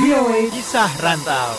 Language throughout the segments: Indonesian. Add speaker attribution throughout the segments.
Speaker 1: VOA Kisah Rantau.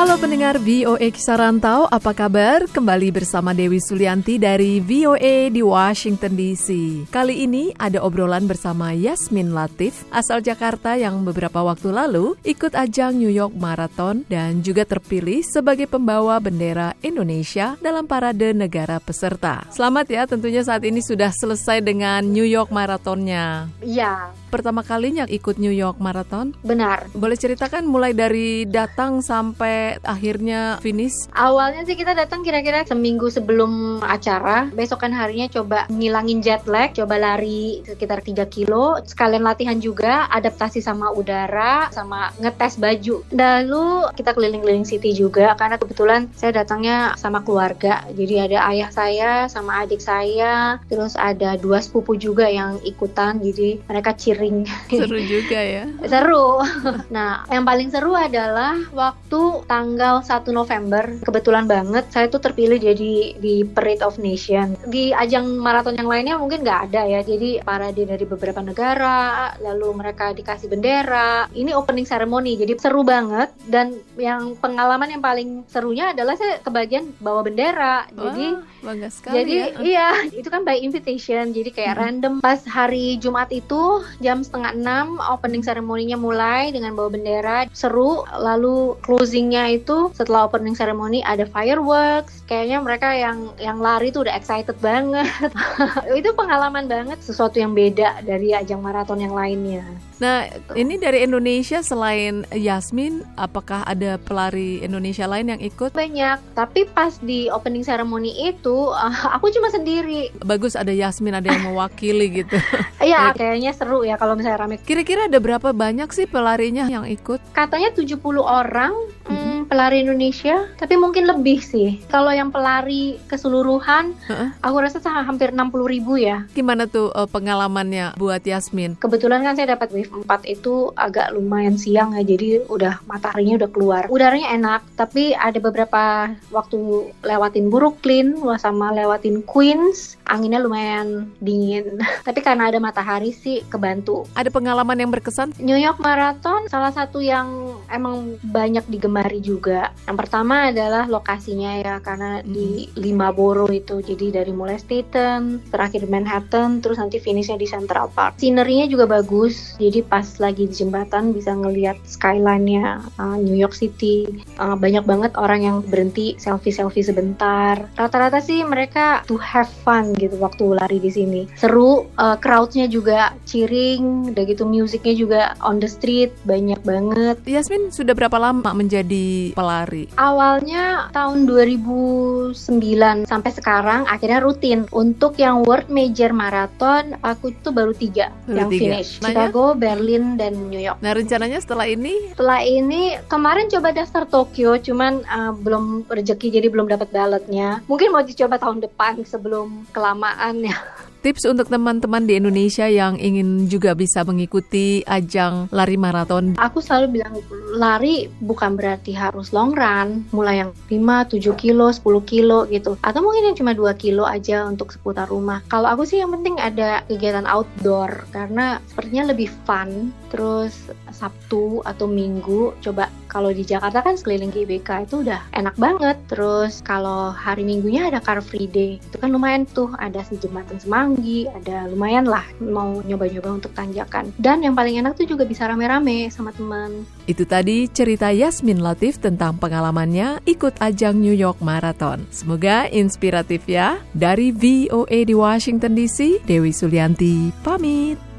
Speaker 2: Halo pendengar VOA Kisah Rantau, apa kabar? Kembali bersama Dewi Sulianti dari VOA di Washington DC. Kali ini ada obrolan bersama Yasmin Latif, asal Jakarta yang beberapa waktu lalu ikut ajang New York Marathon dan juga terpilih sebagai pembawa bendera Indonesia dalam parade negara peserta. Selamat ya, tentunya saat ini sudah selesai dengan New York Marathonnya.
Speaker 3: Iya,
Speaker 2: Pertama kalinya ikut New York Marathon.
Speaker 3: benar.
Speaker 2: Boleh ceritakan mulai dari datang sampai akhirnya finish?
Speaker 3: Awalnya sih kita datang kira-kira seminggu sebelum acara. Besokan harinya coba ngilangin jet lag, coba lari sekitar 3 kilo. Sekalian latihan juga, adaptasi sama udara, sama ngetes baju. Lalu kita keliling-keliling city juga, karena kebetulan saya datangnya sama keluarga. Jadi ada ayah saya sama adik saya, terus ada dua sepupu juga yang ikutan. Jadi mereka cheering.
Speaker 2: Seru juga ya.
Speaker 3: Seru. Nah, yang paling seru adalah waktu tanggal 1 November. Kebetulan banget saya tuh terpilih jadi di Parade of Nation. Di ajang maraton yang lainnya mungkin nggak ada ya. Jadi parade dari beberapa negara, lalu mereka dikasih bendera. Ini opening ceremony, jadi seru banget. Dan yang pengalaman yang paling serunya adalah saya kebagian bawa bendera. Jadi
Speaker 2: Wah, bangga sekali
Speaker 3: jadi
Speaker 2: ya.
Speaker 3: iya, itu kan by invitation, jadi kayak
Speaker 2: Mhm.
Speaker 3: random. Pas hari Jumat itu jam setengah enam opening ceremony-nya mulai dengan bawa bendera, seru. Lalu closingnya itu setelah opening ceremony ada fireworks. Kayaknya mereka yang yang lari tuh udah excited banget. itu pengalaman banget, sesuatu yang beda dari ajang maraton yang lainnya.
Speaker 2: Nah, ini dari Indonesia selain Yasmin, apakah ada pelari Indonesia lain yang ikut?
Speaker 3: Banyak, tapi pas di opening ceremony itu ah, aku cuma sendiri.
Speaker 2: Bagus ada Yasmin, ada yang mewakili gitu.
Speaker 3: Iya, kayaknya seru ya kalau misalnya rame
Speaker 2: Kira-kira ada berapa banyak sih pelarinya yang ikut?
Speaker 3: katanya 70 orang hmm, pelari Indonesia, tapi mungkin lebih sih. Kalau yang pelari keseluruhan,
Speaker 2: Heeh.
Speaker 3: aku rasa hampir 60 ribu ya.
Speaker 2: Gimana tuh eh, pengalamannya buat Yasmin?
Speaker 3: Kebetulan kan saya dapat wave 4 itu agak lumayan siang ya, jadi udah mataharinya udah keluar. Udaranya enak, tapi ada beberapa waktu lewatin Brooklyn, sama lewatin Queens, anginnya lumayan dingin. tapi karena ada matahari sih kebantu.
Speaker 2: Ada pengalaman yang berkesan?
Speaker 3: New York Marathon salah satu yang emang banyak digemari juga. Yang pertama adalah lokasinya ya karena di lima borough itu. Jadi dari mulai Staten, terakhir Manhattan, terus nanti finishnya di Central Park. Scenery-nya juga bagus. Jadi pas lagi di jembatan bisa ngelihat skyline-nya uh, New York City. Uh, banyak banget orang yang berhenti selfie-selfie sebentar. Rata-rata sih mereka to have fun gitu waktu lari di sini. Seru, uh, crowd-nya juga cheering, udah gitu musiknya juga on the street banyak banget.
Speaker 2: Yasmin sudah berapa lama menjadi pelari?
Speaker 3: Awalnya tahun 2009 sampai sekarang akhirnya rutin. Untuk yang World Major Marathon aku itu baru tiga
Speaker 2: Baru
Speaker 3: yang
Speaker 2: tiga.
Speaker 3: finish.
Speaker 2: Nah, ya?
Speaker 3: Chicago, Berlin, dan New York.
Speaker 2: Nah, rencananya setelah ini
Speaker 3: Setelah ini kemarin coba daftar Tokyo, cuman uh, belum rezeki jadi belum dapat ballotnya. Mungkin mau dicoba tahun depan sebelum kelamaan ya.
Speaker 2: tips untuk teman-teman di Indonesia yang ingin juga bisa mengikuti ajang lari maraton.
Speaker 3: Aku selalu bilang lari bukan berarti harus long run, mulai yang 5, 7 kilo, 10 kilo gitu. Atau mungkin yang cuma 2 kilo aja untuk seputar rumah. Kalau aku sih yang penting ada kegiatan outdoor karena sepertinya lebih fun. Terus Sabtu atau Minggu coba kalau di Jakarta kan sekeliling GBK itu udah enak banget. Terus kalau hari Minggunya ada Car Free Day. Itu kan lumayan tuh ada si jembatan Semanggi, ada lumayan lah mau nyoba-nyoba untuk tanjakan. Dan yang paling enak tuh juga bisa rame-rame sama teman.
Speaker 2: Itu tadi cerita Yasmin Latif tentang pengalamannya ikut ajang New York Marathon. Semoga inspiratif ya. Dari VOA di Washington DC, Dewi Sulianti pamit.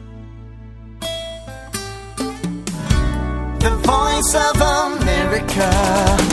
Speaker 1: Of America.